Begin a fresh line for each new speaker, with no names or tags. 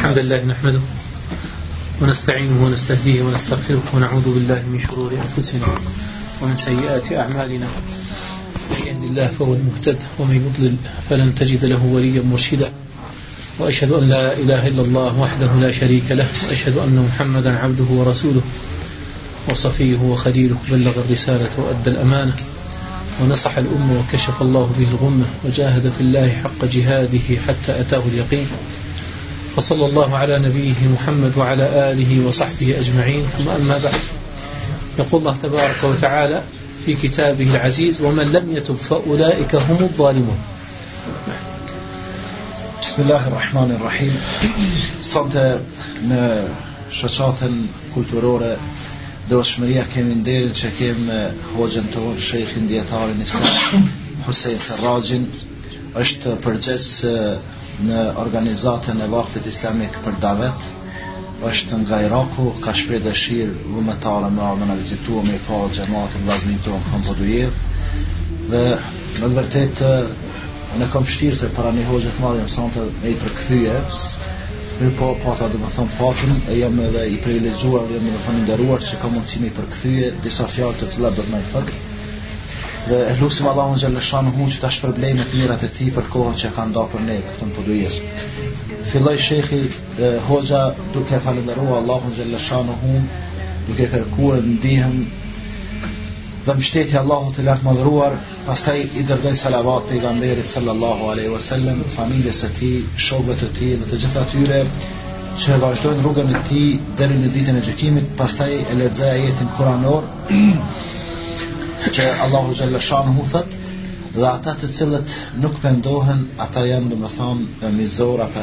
الحمد لله نحمده ونستعينه ونستهديه ونستغفره ونعوذ بالله من شرور أنفسنا ومن سيئات أعمالنا من يهد الله فهو المهتد ومن يضلل فلن تجد له وليا مرشدا وأشهد أن لا إله إلا الله وحده لا شريك له وأشهد أن محمدا عبده ورسوله وصفيه وخليله بلغ الرسالة وأدى الأمانة ونصح الأمة وكشف الله به الغمة وجاهد في الله حق جهاده حتى أتاه اليقين وصلى الله على نبيه محمد وعلى آله وصحبه أجمعين ثم أما بعد يقول الله تبارك وتعالى في كتابه العزيز ومن لم يتب فأولئك هم الظالمون
بسم الله الرحمن الرحيم صد në shoqatën kulturore Devotshmëria kemi nderin që kem me hoxhën tonë shejkhin dijetarin islam Husein Serrajin është përgjegjës në organizatën e Vakfit Islamik për Davet është nga Iraku ka shpreh dëshirë vullnetare me ardhur na vizitue me pa xhematin vllaznit tonë në Podujevë dhe në të vërtetë Unë e kam vështirë se para një hoxhe të madh jam sonte me i përkthye, mirëpo pata domethënë fatin e jam edhe i privilegjuar, jam domethënë i nderuar që kam mundësi me i përkthye disa fjalë të cilat do me i thënë. Dhe e lusim Allahun xhaleshanu hu që ta shpërblej me të mirat e tij për kohën që ka nda për ne këtu në Podujevë. Filloi shejkhi e, hoxha duke falënderuar Allahun xhaleshanu hu, duke kërkuar ndihmë dhe mbështetje Allahut të lartmadhëruar Pastaj i dërgoi salavat pejgamberit sallallahu alaihi wasallam, familjes së tij, shokëve të tij dhe të gjithë atyre që vazhdojnë rrugën e tij deri në ditën e gjykimit. Pastaj e lexoi ajetin Kur'anor që Allahu xhalla shanuhu thotë dhe ata të cilët nuk pendohen, ata janë domethënë mizorë, ata